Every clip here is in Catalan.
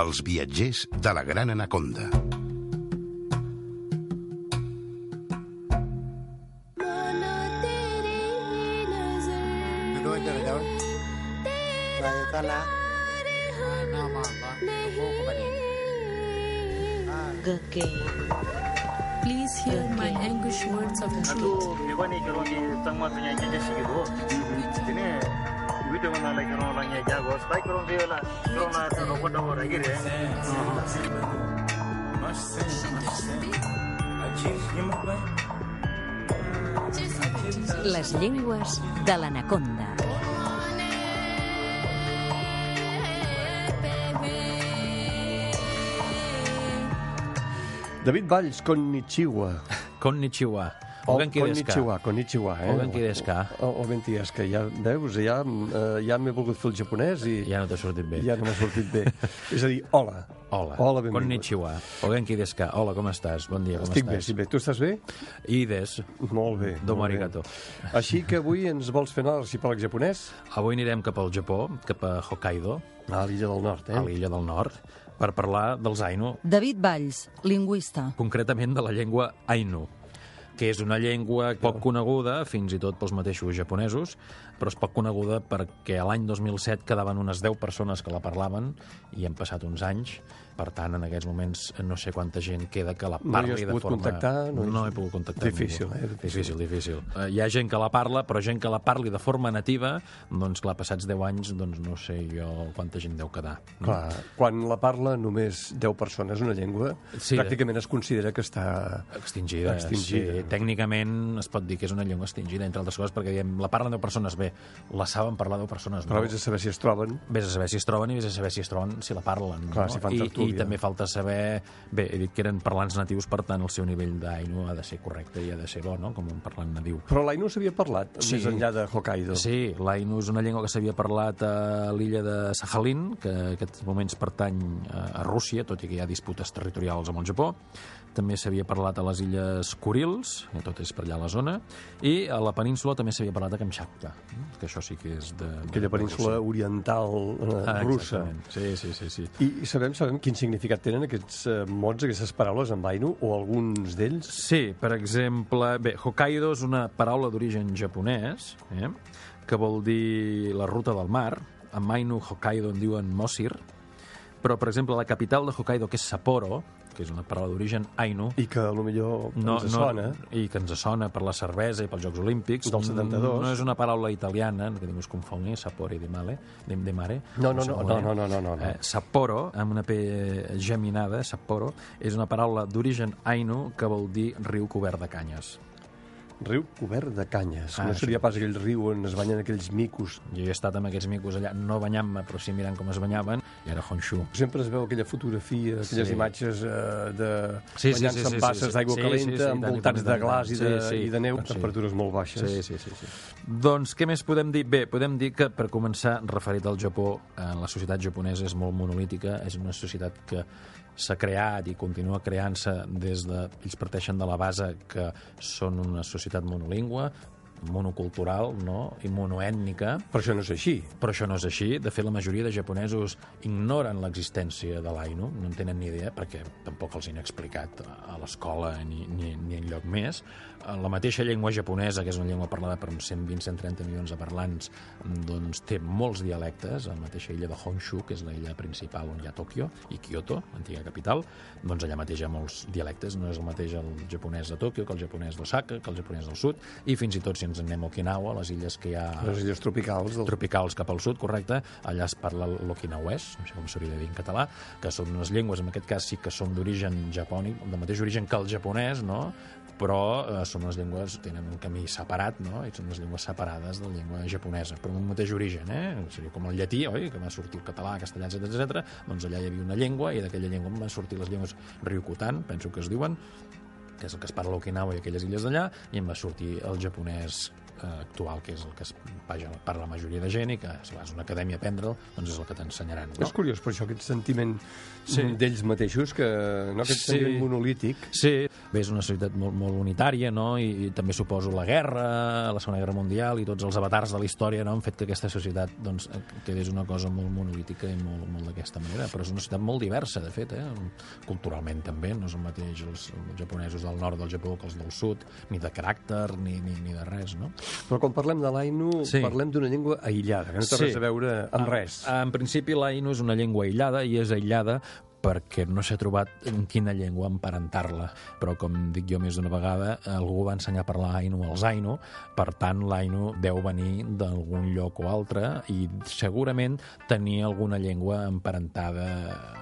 Els viatgers de la Gran Anaconda. Gake. Please hear my anguish words of truth. Video deh. Les llengües de l'anaconda. David Valls, Konnichiwa. Konnichiwa. O Ogenki desu ka? Konnichiwa, Konnichiwa, eh? Ogenki desu ka? O, o, Ogenki desu ka. Ja, veus, ja, eh, ja m'he volgut fer el japonès i Ja no t'ha sortit bé. ja no m'ha sortit bé. És a dir, hola. Hola. Hola, benvingut. Konnichiwa. Ogenki desu ka? Hola, com estàs? Bon dia, com Estic bé, estàs? estic bé. Tu estàs bé? I des. Molt bé. Domo molt bé. arigato. Així que avui ens vols fer anar a l'arxipèlag japonès? Avui anirem cap al Japó, cap a Hokkaido, A l'illa del nord, eh? a l'illa del nord, per parlar dels Ainu, David Valls, lingüista. concretament de la llengua Ainu que és una llengua poc coneguda, fins i tot pels mateixos japonesos, però és poc coneguda perquè l'any 2007 quedaven unes 10 persones que la parlaven i han passat uns anys. Per tant, en aquests moments no sé quanta gent queda que la No parli has de forma... contactar? No No, he pogut contactar Difícil, ningú. eh? Difícil, difícil. Eh, Hi ha gent que la parla, però gent que la parli de forma nativa, doncs clar, passats 10 anys, doncs no sé jo quanta gent deu quedar. no? Clar, quan la parla només 10 persones, una llengua, Sí. pràcticament es considera que està... Extingida, Extingida. Sí. Tècnicament es pot dir que és una llengua extingida, entre altres coses, perquè diem, la parlen 10 persones bé, la saben parlar 10 persones no. Però vés a saber si es troben. Vés a saber si es troben i vés a saber si es troben si la parlen. Clar, no? si fan I. I també falta saber... Bé, he dit que eren parlants natius, per tant, el seu nivell d'Ainu ha de ser correcte i ha de ser bo, no?, com un parlant nadiu. Però l'Ainu s'havia parlat, Sí. més enllà de Hokkaido. Sí, l'Ainu és una llengua que s'havia parlat a l'illa de Sakhalin, que en aquests moments pertany a Rússia, tot i que hi ha disputes territorials amb el Japó. També s'havia parlat a les illes Kurils, que tot és per allà a la zona, i a la península també s'havia parlat a Kamchatka, que això sí que és de... Aquella península oriental eh, Ah, russa. exactament. Sí, sí, sí, sí. I sabem, sabem quin significat tenen aquests eh, mots, aquestes paraules en Ainu, o alguns d'ells? Sí, per exemple... Bé, Hokkaido és una paraula d'origen japonès, eh? que vol dir la ruta del mar. En Ainu, Hokkaido en diuen Mosir. Però, per exemple, la capital de Hokkaido, que és Sapporo, que és una paraula d'origen Ainu, I que a lo millor ens sona. i que ens sona per la cervesa i pels Jocs Olímpics. Del 72. No és una paraula italiana, que ningú es confongui, Sapore di male, de, de mare. No, no, no, no, no, no, no, no. Eh, Sapporo, amb una P geminada, Sapporo, és una paraula d'origen Ainu que vol dir riu cobert de canyes. Riu cobert de canyes. Ah, no sí. seria pas aquell riu on es banyen aquells micos. Jo he estat amb aquests micos allà, no banyant-me, però sí mirant com es banyaven, i era Honshu. Sempre es veu aquella fotografia, aquelles Sí. imatges eh, de Sí, sí, banyant-se sí, sí, en basses sí, sí. d'aigua Sí, calenta, sí, sí, envoltats de glaç i de, Sí, sí. i de neu, Sí. temperatures molt baixes. Sí, sí, sí, sí. Doncs què més podem dir? Bé, podem dir que, per començar, referit al Japó, eh, la societat japonesa és molt monolítica, és una societat que s'ha creat i continua creant-se des de... Ells parteixen de la base que són una societat monolingüe, monocultural no? i monoètnica, Però això no és així. però això no és així. De fet, la majoria de japonesos ignoren l'existència de l'Ainu, no en tenen ni idea, perquè tampoc els han explicat a l'escola ni, ni, ni enlloc més. Eh, La mateixa llengua japonesa, que és una llengua parlada per uns 120-130 milions de parlants, doncs té molts dialectes. La mateixa illa de Honshu, que és la illa principal on hi ha Tòquio, i Kyoto, l'antiga capital, doncs allà mateix hi ha molts dialectes. No és el mateix el japonès de Tòquio que el japonès d'Osaka, que el japonès del sud, i fins i tot si ens anem a Okinawa, les illes que hi ha Les illes tropicals del... tropicals cap al sud, correcte, allà es parla l'okinawès, no sé com s'hauria de dir en català, que són unes llengües, en aquest cas sí que són d'origen japònic, del mateix origen que el japonès, no? però eh, són unes llengües, tenen un camí separat, no? i són unes llengües separades de la llengua japonesa, però amb un mateix origen, eh? Seria com el llatí, oi?, que va sortir el català, castellà, etc etc. doncs allà hi havia una llengua, i d'aquella llengua van sortir les llengües ryukutan, penso que es diuen, que és el que es parla a Okinawa i aquelles illes d'allà, i em va sortir el japonès actual, que és el que es vaja per la majoria de gent i que si vas a una acadèmia a aprendre'l, doncs és el que t'ensenyaran. No? És curiós, per això, aquest sentiment Sí. d'ells mateixos, que no aquest Sí. sentiment monolític. Sí, bé, és una societat molt, molt unitària, no? I, i també suposo la guerra, la Segona Guerra Mundial i tots els avatars de la història no? han fet que aquesta societat doncs, eh, quedés una cosa molt monolítica i molt, molt d'aquesta manera. Però és una societat molt diversa, de fet, eh? culturalment també. No és el mateix els, els japonesos del nord del Japó que els del sud, ni de caràcter, ni, ni, ni de res, no? Però quan parlem de l'Ainu, Sí. parlem d'una llengua aïllada, que no té Sí. res a veure amb res. En, en principi, l'Ainu és una llengua aïllada i és aïllada perquè no s'ha trobat en quina llengua emparentar-la. Però, com dic jo més d'una vegada, algú va ensenyar a parlar Ainu als Ainu, per tant, l'Ainu deu venir d'algun lloc o altre i segurament tenia alguna llengua emparentada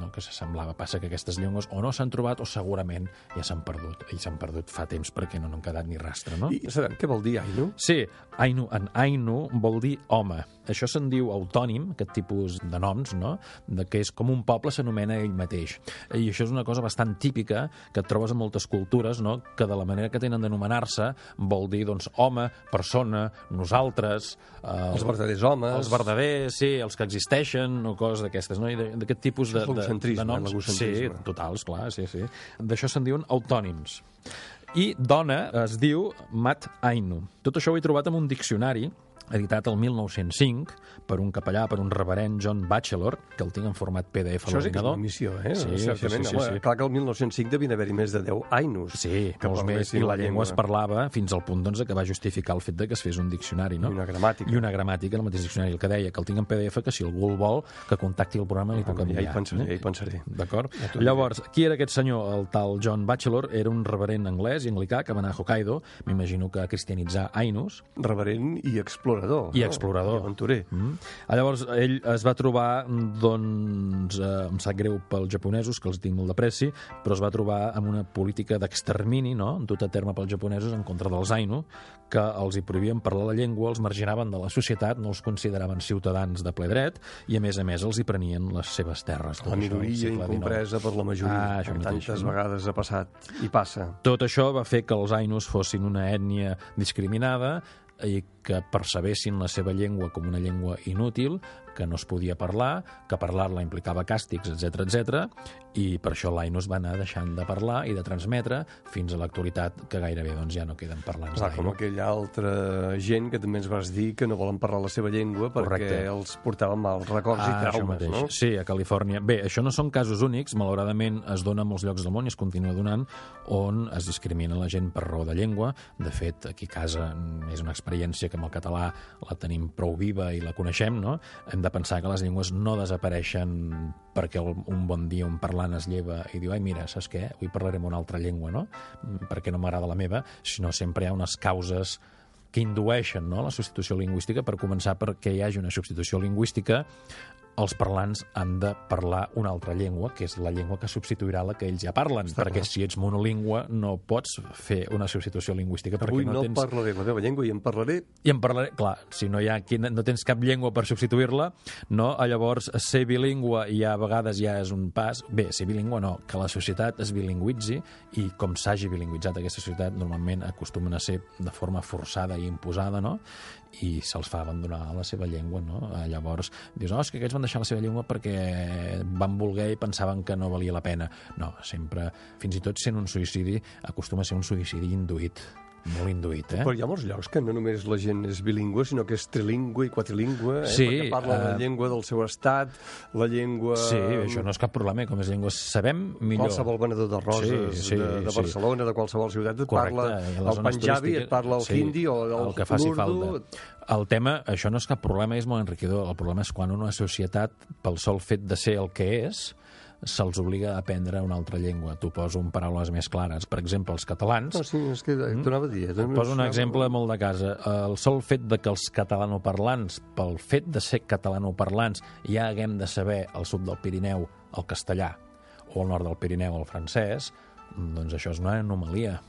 no, que s'assemblava. Passa que aquestes llengües o no s'han trobat o segurament ja s'han perdut. I s'han perdut fa temps perquè no n'han quedat ni rastre, no? I sabem què vol dir Ainu? Sí, Ainu, en Ainu vol dir home. Això se'n diu autònim, aquest tipus de noms, no? De que és com un poble s'anomena ell mateix. I això és una cosa bastant típica que et trobes en moltes cultures, no? Que de la manera que tenen d'anomenar-se vol dir, doncs, home, persona, nosaltres... Eh, Els verdaders homes. els verdaders, sí, els que existeixen, o coses d'aquestes, no? I de- d'aquest tipus de, de, l'egocentrisme, de noms. l'egocentrisme. Sí, totals, clar, sí, sí. D'això se'n diuen autònims. I dona es diu Mat Ainu. Tot això ho he trobat en un diccionari editat el 1905 per un capellà, per un reverend John Batchelor, que el tinc en format PDF Això a sí que és l'ordinador. una missió, eh? Sí, sí, Certament, sí, sí, home, sí. Clar que el 1905 devien haver-hi més de 10 Ainus. Sí, que molts més, i la la llengua es llengua. parlava fins al punt doncs, que va justificar el fet de que es fes un diccionari, no? I una gramàtica. I una gramàtica, el mateix diccionari, el que deia, que el tinc en PDF, que si algú el vol, que contacti el programa i li puc ja enviar. hi pensaré, eh? ja hi pensaré. D'acord? Ja Llavors, qui era aquest senyor? El tal John Batchelor era un reverent anglès i anglicà que va anar a Hokkaido, m'imagino que a cristianitzar Ainus, Reverent i explorador. I no? explorador. I aventurer. Mm. Ah, Llavors, ell es va trobar, doncs, eh, em sap greu pels japonesos, que els tinc molt de pressi, però es va trobar amb una política d'extermini, no?, dut a terme pels japonesos en contra dels Ainu, que els hi prohibien parlar la llengua, els marginaven de la societat, no els consideraven ciutadans de ple dret, i a més a més els hi prenien les seves terres. Tot La això minoria incompresa per la majoria. Ah, això mateix, tantes no? vegades ha passat i passa. Tot això va fer que els Ainus fossin una ètnia discriminada i que percebessin la seva llengua com una llengua inútil, que no es podia parlar, que parlar-la implicava càstigs, etc etc. i per això l'Ainus va anar deixant de parlar i de transmetre fins a l'actualitat que gairebé doncs, ja no queden parlants Clar, com aquella altra gent que també ens vas dir que no volen parlar la seva llengua perquè Correcte. els portaven mals records i Ah, això traumes, no? Sí, a Califòrnia. Bé, això no són casos únics, malauradament es dona a molts llocs del món i es continua donant, on es discrimina la gent per raó de llengua. De fet, aquí a casa és una experiència que amb el català la tenim prou viva i la coneixem, no? Hem de pensar que les llengües no desapareixen perquè un bon dia un parlant es lleva i diu, ai, mira, saps què? Avui parlarem una altra llengua, no? Mm, Perquè no m'agrada la meva, sinó sempre hi ha unes causes que indueixen no, la substitució lingüística. Per començar, perquè hi hagi una substitució lingüística, els parlants han de parlar una altra llengua, que és la llengua que substituirà la que ells ja parlen, Està perquè clar. si ets monolingüe no pots fer una substitució lingüística Avui perquè no, no tens... parlaré la meva llengua i en parlaré I en parlaré, clar, si no, hi ha, no tens cap llengua per substituir-la, no? Llavors ser bilingüe ja a vegades ja és un pas... Bé, ser bilingüe no, que la societat es bilingüitzi i com s'hagi bilingüitzat aquesta societat normalment acostumen a ser de forma forçada i imposada, no? I se'ls fa abandonar la seva llengua, no? Ah, Llavors, dius, no, és que aquests van deixar la seva llengua perquè van voler i pensaven que no valia la pena. No, sempre, fins i tot sent un suïcidi, acostuma a ser un suïcidi induït, molt induït, eh? Però hi ha molts llocs que no només la gent és bilingüe, sinó que és trilingüe i quatrilingüe, eh? Sí, perquè parla la eh, llengua del seu estat, la llengua... Sí, això no és cap problema, com és llengües sabem, millor. Qualsevol venedor de roses Sí, sí, de, de sí. Barcelona, de qualsevol ciutat, et Correcte, parla el panjabi, et parla el sí, hindi o el, el que faci l'urdu. falta. El tema, això no és cap problema, és molt enriquidor. El problema és quan una societat, pel sol fet de ser el que és, se'ls obliga a aprendre una altra llengua. T'ho poso en paraules més clares. Per exemple, els catalans... No, sí, és que mm. t'ho anava a dir. eh, Et poso un exemple molt de casa. El sol fet de que els catalanoparlants, pel fet de ser catalanoparlants, ja haguem de saber al sud del Pirineu el castellà o al nord del Pirineu el francès, doncs això és una anomalia.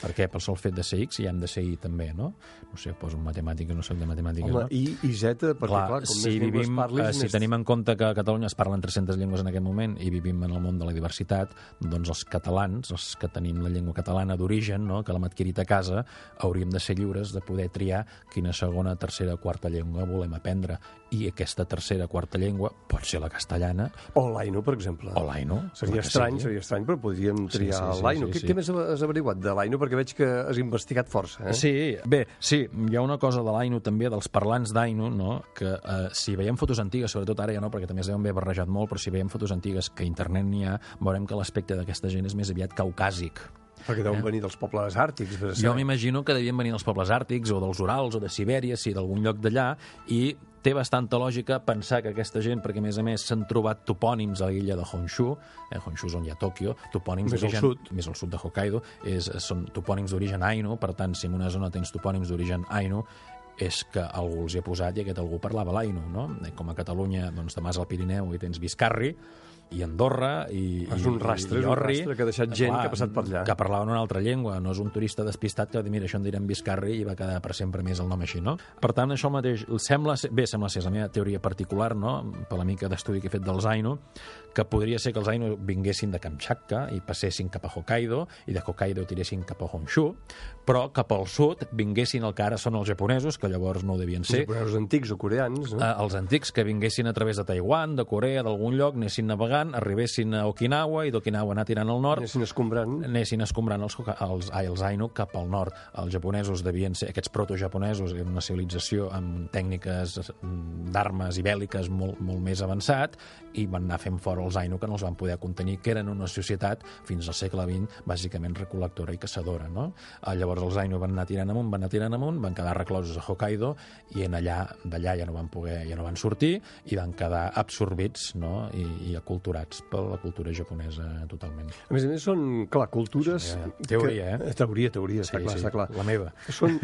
Per què? Pel sol fet de ser X i hem de ser Y també, no? No sé, poso en matemàtiques, no soc de matemàtiques, Home, no? I, i Z, perquè clar, clar com si més llengües vivim, parlis... eh, si més... tenim en compte que a Catalunya es parlen 300 llengües en aquest moment i vivim en el món de la diversitat, doncs els catalans, els que tenim la llengua catalana d'origen, no, que l'hem adquirit a casa, hauríem de ser lliures de poder triar quina segona, tercera, quarta llengua volem aprendre. I aquesta tercera, quarta llengua pot ser la castellana O l'Aino, per exemple. o l'Aino. Seria estrany, seria estrany, però podríem Sí, triar sí, sí, l'Aino. sí, Què, sí. què més has averiguat de l'Aino? Perquè veig que has investigat força, eh? Sí, bé, sí, hi ha una cosa de l'Ainu també, dels parlants d'Ainu, no? que eh, si veiem fotos antigues, sobretot ara ja no, perquè també es deuen haver barrejat molt, però si veiem fotos antigues que a internet n'hi ha, veurem que l'aspecte d'aquesta gent és més aviat caucàsic. Perquè deuen venir dels pobles àrtics. Per Eh? Jo m'imagino que devien venir dels pobles àrtics o dels Urals o de Sibèria, sí, d'algun lloc d'allà, i té bastanta lògica pensar que aquesta gent, perquè a més a més s'han trobat topònims a l'illa de Honshu, eh, Honshu és on hi ha Tòquio, topònims Més al d'origen... sud. Més al sud de Hokkaido, és, són topònims d'origen Ainu, per tant, si en una zona tens topònims d'origen Ainu, és que algú els hi ha posat i aquest algú parlava l'Ainu, no? Eh, Com a Catalunya, doncs, demà al Pirineu hi tens Viscarri, i Andorra i, És un rastre, i és un Orri. rastre que ha deixat gent que ha passat per allà. Que parlaven una altra llengua, no és un turista despistat que va dir, mira, això en direm Viscarri i va quedar per sempre més el nom així, no? Per tant, això mateix, sembla ser, bé, sembla ser és la meva teoria particular, no?, per la mica d'estudi que he fet dels Ainu, que podria ser que els Ainu vinguessin de Kamchatka i passessin cap a Hokkaido, i de Hokkaido tiressin cap a Honshu, però cap al sud vinguessin el que ara són els japonesos, que llavors no ho devien Els ser, japonesos antics o coreans, no? eh, els antics que vinguessin a través de Taiwan, de Corea, d'algun lloc, anessin navegant, arribessin a Okinawa i d'Okinawa anar tirant al nord, Anessin escombrant. anessin escombrant els, els, ai, els Ainu cap al nord. Els japonesos devien ser, aquests protojaponesos, una civilització amb tècniques mm, d'armes i bèl·liques molt, molt més avançat i van anar fent fora els Ainu que no els van poder contenir, que eren una societat fins al segle XX bàsicament recol·lectora i caçadora. No? Eh, Llavors els Ainu van anar tirant amunt, van anar tirant amunt, van quedar reclosos a Hokkaido i en allà d'allà ja no van poder, ja no van sortir i van quedar absorbits no? I, i aculturats per la cultura japonesa totalment. A més a més, són, clar, cultures... Sí, teoria, que... Teoria, teoria, està clar, està clar. La meva. Són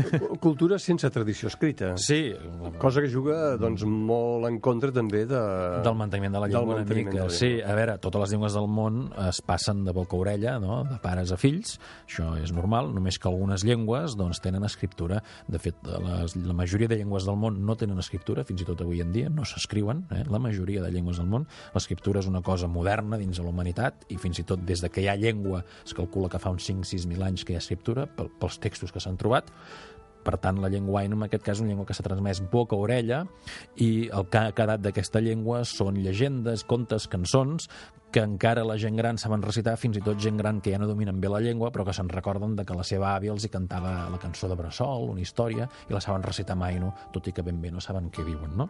cultures sense tradició escrita. Sí, Cosa que juga, doncs, molt en contra també de... del manteniment de la llengua una mica. la Sí, a veure, totes les llengües del món es passen de boca a orella, no? de pares a fills, això és normal, només que algunes llengües doncs, tenen escriptura. De fet, les, la majoria de llengües del món no tenen escriptura, fins i tot avui en dia, no s'escriuen, eh? la majoria de llengües del món. L'escriptura és una cosa moderna dins de la humanitat i fins i tot des de que hi ha llengua es calcula que fa uns 5-6.000 anys que hi ha escriptura pel- pels textos que s'han trobat per tant, la llengua Ainu, en aquest cas, és una llengua que s'ha transmès boca a orella i el que ha quedat d'aquesta llengua són llegendes, contes, cançons que encara la gent gran saben recitar, fins i tot gent gran que ja no dominen bé la llengua, però que se'n recorden de que la seva àvia els hi cantava la cançó de Bressol, una història, i la saben recitar en Ainu, tot i que ben bé no saben què diuen, no?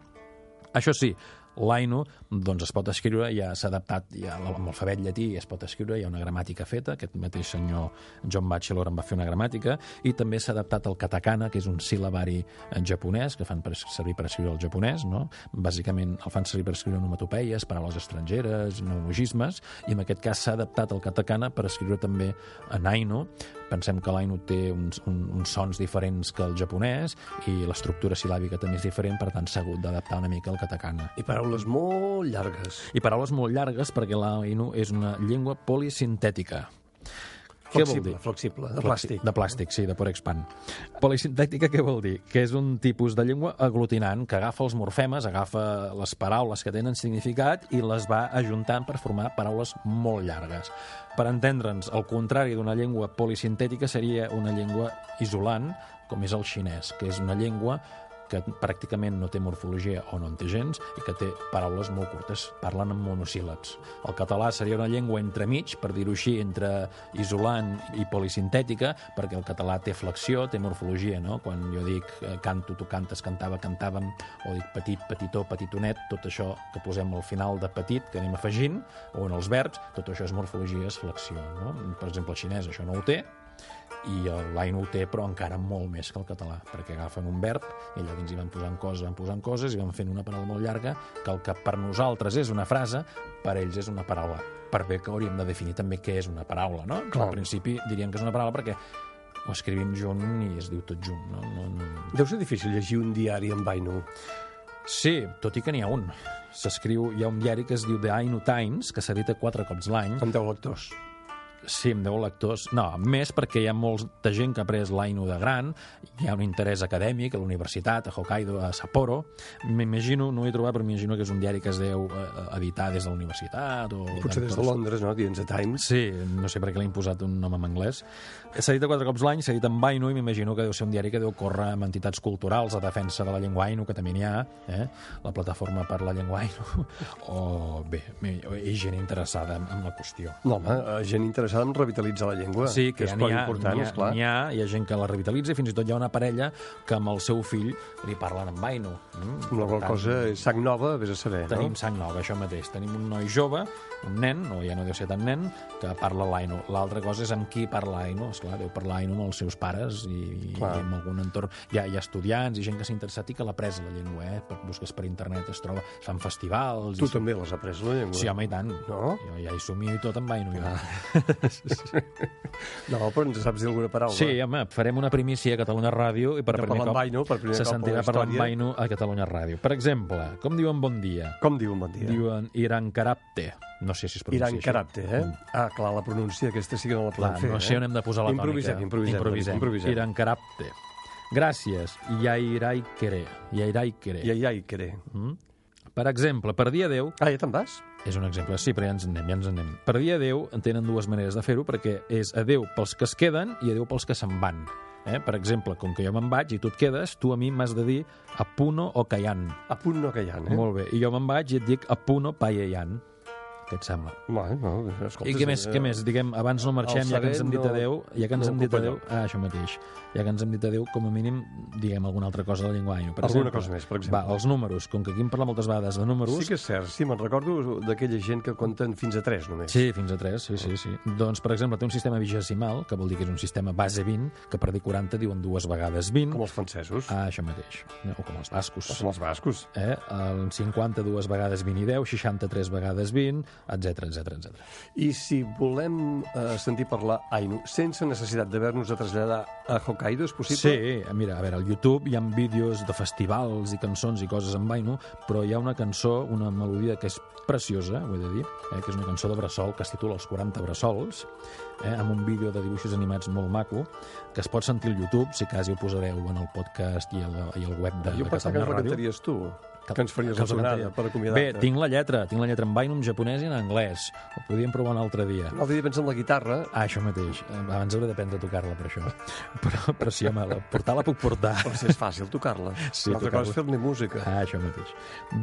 Això sí, l'Ainu doncs es pot escriure, ja s'ha adaptat ja amb l'alfabet llatí es pot escriure, hi ha una gramàtica feta, aquest mateix senyor John Batchelor en va fer una gramàtica, i també s'ha adaptat al katakana, que és un sil·labari en japonès, que fan per, servir per escriure el japonès, no? Bàsicament el fan servir per escriure onomatopeies, paraules estrangeres, neologismes, i en aquest cas s'ha adaptat al katakana per escriure també en Ainu. Pensem que l'Ainu té uns, un, uns sons diferents que el japonès i l'estructura sil·làbica també és diferent, per tant s'ha hagut d'adaptar una mica al katakana. I paraules molt llargues. I paraules molt llargues perquè l'Ainu és una llengua polisintètica. Què vol dir? Flexible, flexible, de plàstic. De plàstic, sí, de Porexpan. Polisintèctica què vol dir? Que és un tipus de llengua aglutinant que agafa els morfemes, agafa les paraules que tenen significat i les va ajuntant per formar paraules molt llargues. Per entendre'ns, el contrari d'una llengua polisintètica seria una llengua isolant, com és el xinès, que és una llengua que pràcticament no té morfologia o no en té gens i que té paraules molt curtes, parlen en monosíl·labs. El català seria una llengua entremig, per dir-ho així, entre isolant i polisintètica, perquè el català té flexió, té morfologia, no? Quan jo dic eh, canto, tu cantes, cantava, cantàvem, o dic petit, petitó, petitonet, tot això que posem al final de petit, que anem afegint, o en els verbs, tot això és morfologia, és flexió, no? Per exemple, el xinès això no ho té, i l'Ainu ho té, però encara molt més que el català, perquè agafen un verb i allà dins hi van posant coses, van posant coses i van fent una paraula molt llarga, que el que per nosaltres és una frase, per ells és una paraula. Per bé que hauríem de definir també què és una paraula, no? Clar. Al principi diríem que és una paraula perquè ho escrivim junt i es diu tot junt, no? no, no... Deu ser difícil llegir un diari en Ainu. Sí, tot i que n'hi ha un. S'escriu, hi ha un diari que es diu The Ainu Times, que s'edita quatre cops l'any, Amb 10 lectors. Sí, amb 10 lectors. No, més perquè hi ha molta gent que ha pres l'Ainu de gran, hi ha un interès acadèmic a la universitat, a Hokkaido, a Sapporo. M'imagino, no ho he trobat, però m'imagino que és un diari que es deu eh, editar des de la universitat. O Potser des de Londres, no? Dient The Times. Sí, no sé per què l'he imposat un nom en anglès. S'ha dit quatre cops l'any, s'ha dit en Ainu, i m'imagino que deu ser un diari que deu córrer amb entitats culturals a defensa de la llengua Ainu, que també n'hi ha, eh? la plataforma per la llengua Ainu, o bé, hi gent interessada en, en la qüestió. No, home, eh, gent interessada en revitalitzar la llengua. Sí, que, és prou n'hi ha, important, ha, esclar. n'hi ha, hi ha gent que la revitalitza i fins i tot hi ha una parella que amb el seu fill li parlen en Ainu. Mm? La qual tant, cosa és sang nova, vés a saber, Tenim no? sang nova, això mateix. Tenim un noi jove, un nen, o ja no deu ser tan nen, que parla l'Ainu. L'altra cosa és amb qui parla Ainu. Esclar, deu parlar Ainu amb els seus pares i, i Clar. amb algun entorn. Hi ha, hi ha estudiants i gent que s'ha interessat i que l'ha pres la llengua, eh? Per, busques per internet, es troba, es fan festivals... Tu i... també l'has après, la llengua? Sí, home, i tant. No? Jo ja hi somio i tot amb Ainu. Jo. No, però ens saps dir alguna paraula? Sí, home, farem una primícia a Catalunya Ràdio i per primer cop amb Ainu, per primer se cop sentirà història. Ainu a Catalunya Ràdio. Per exemple, com diuen bon dia? Com diu un bon dia? Diuen Irankarapte. No sé si es pronuncia Iran així. Karapte, eh? Ah, clar, la pronúncia aquesta sí que no la podem Clar, fer, no sé eh? on hem de posar la improvisem, tònica. Improvisem, improvisem. improvisem. Irankarapte. Gràcies. Yairai Kere. Yairai Kere. I ai, ai, queré. Mm? Per exemple, per dir adeu, Ah, ja te'n vas? És un exemple, sí, però ja ens en anem, ja ens en anem. Per dir adeu en tenen dues maneres de fer-ho, perquè és adeu pels que es queden i adeu pels que se'n van. Eh? Per exemple, com que jo me'n vaig i tu et quedes, tu a mi m'has de dir apuno o callant. A punt no que hi ha, eh? Molt bé. I jo me'n vaig i et dic apuno paellant. Què et sembla? Bueno, no, escolta, I què més, eh, què més? Diguem, abans no marxem, ja que ens hem dit no- adeu, ja que ens no hem dit adeu, ah, això mateix, ja que ens hem dit adeu, com a mínim, diguem alguna altra cosa de la llengua ainu. Per Alguna exemple, cosa més, per exemple. Va, els números, com que aquí em parla moltes vegades de números, Sí que és cert, sí, me'n recordo d'aquella gent que compten fins a 3 només. Sí, fins a 3, sí, sí, sí. Doncs, per exemple, té un sistema vigesimal, que vol dir que és un sistema base 20, que per dir 40 diuen dues vegades 20. Com els francesos, Ah, això mateix. O com els bascos. o com els bascos. Eh? El 50 dues vegades 20 i 10, 63 vegades 20, etc etc etc. I si volem eh, sentir parlar Ainu sense necessitat d'haver-nos de traslladar a Hokkaido, és possible? Sí, mira, a veure, al YouTube hi ha vídeos de festivals i cançons i coses en Ainu, però hi ha una cançó, una melodia que és preciosa, ho he de dir, eh, que és una cançó de Bressol que es titula Els 40 Bressols, eh, amb un vídeo de dibuixos animats molt maco, que es pot sentir al YouTube, si cas hi ho posareu en el podcast i el, i el web de, Jo de pensava que Catalunya ens la Ràdio. cantaries tu, Que- que ens faries que la la per acomiadar-te. Bé, tinc la lletra, tinc la lletra en Ainu, en japonès i en anglès. Ho podíem provar un altre dia. L'altre dia pensa en la guitarra, Ah, això mateix. Abans hauré d'aprendre a tocar-la, per això. Però, però sí, home, la, portar-la puc portar. però si és fàcil tocar-la. Sí, L'altra cosa és fer-ne música. Ah, això mateix.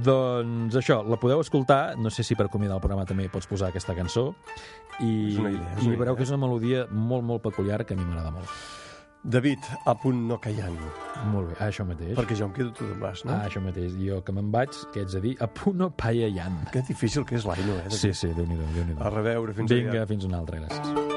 Doncs això, la podeu escoltar, no sé si per acomiadar el programa també pots posar aquesta cançó, i, És una idea, és i una veureu idea. que és una melodia molt, molt peculiar que a mi m'agrada molt. David, a punt no callant, Molt bé, això mateix. perquè jo em quedo tu d'en vas, no? Ah, això mateix. Jo que me'n vaig, què ets a dir? A puno paellant. Que difícil que és l'Ainu, eh? Sí, sí, Déu-n'hi-do, déu nhi A reveure, fins Vinga, aviat. fins una altra, gràcies.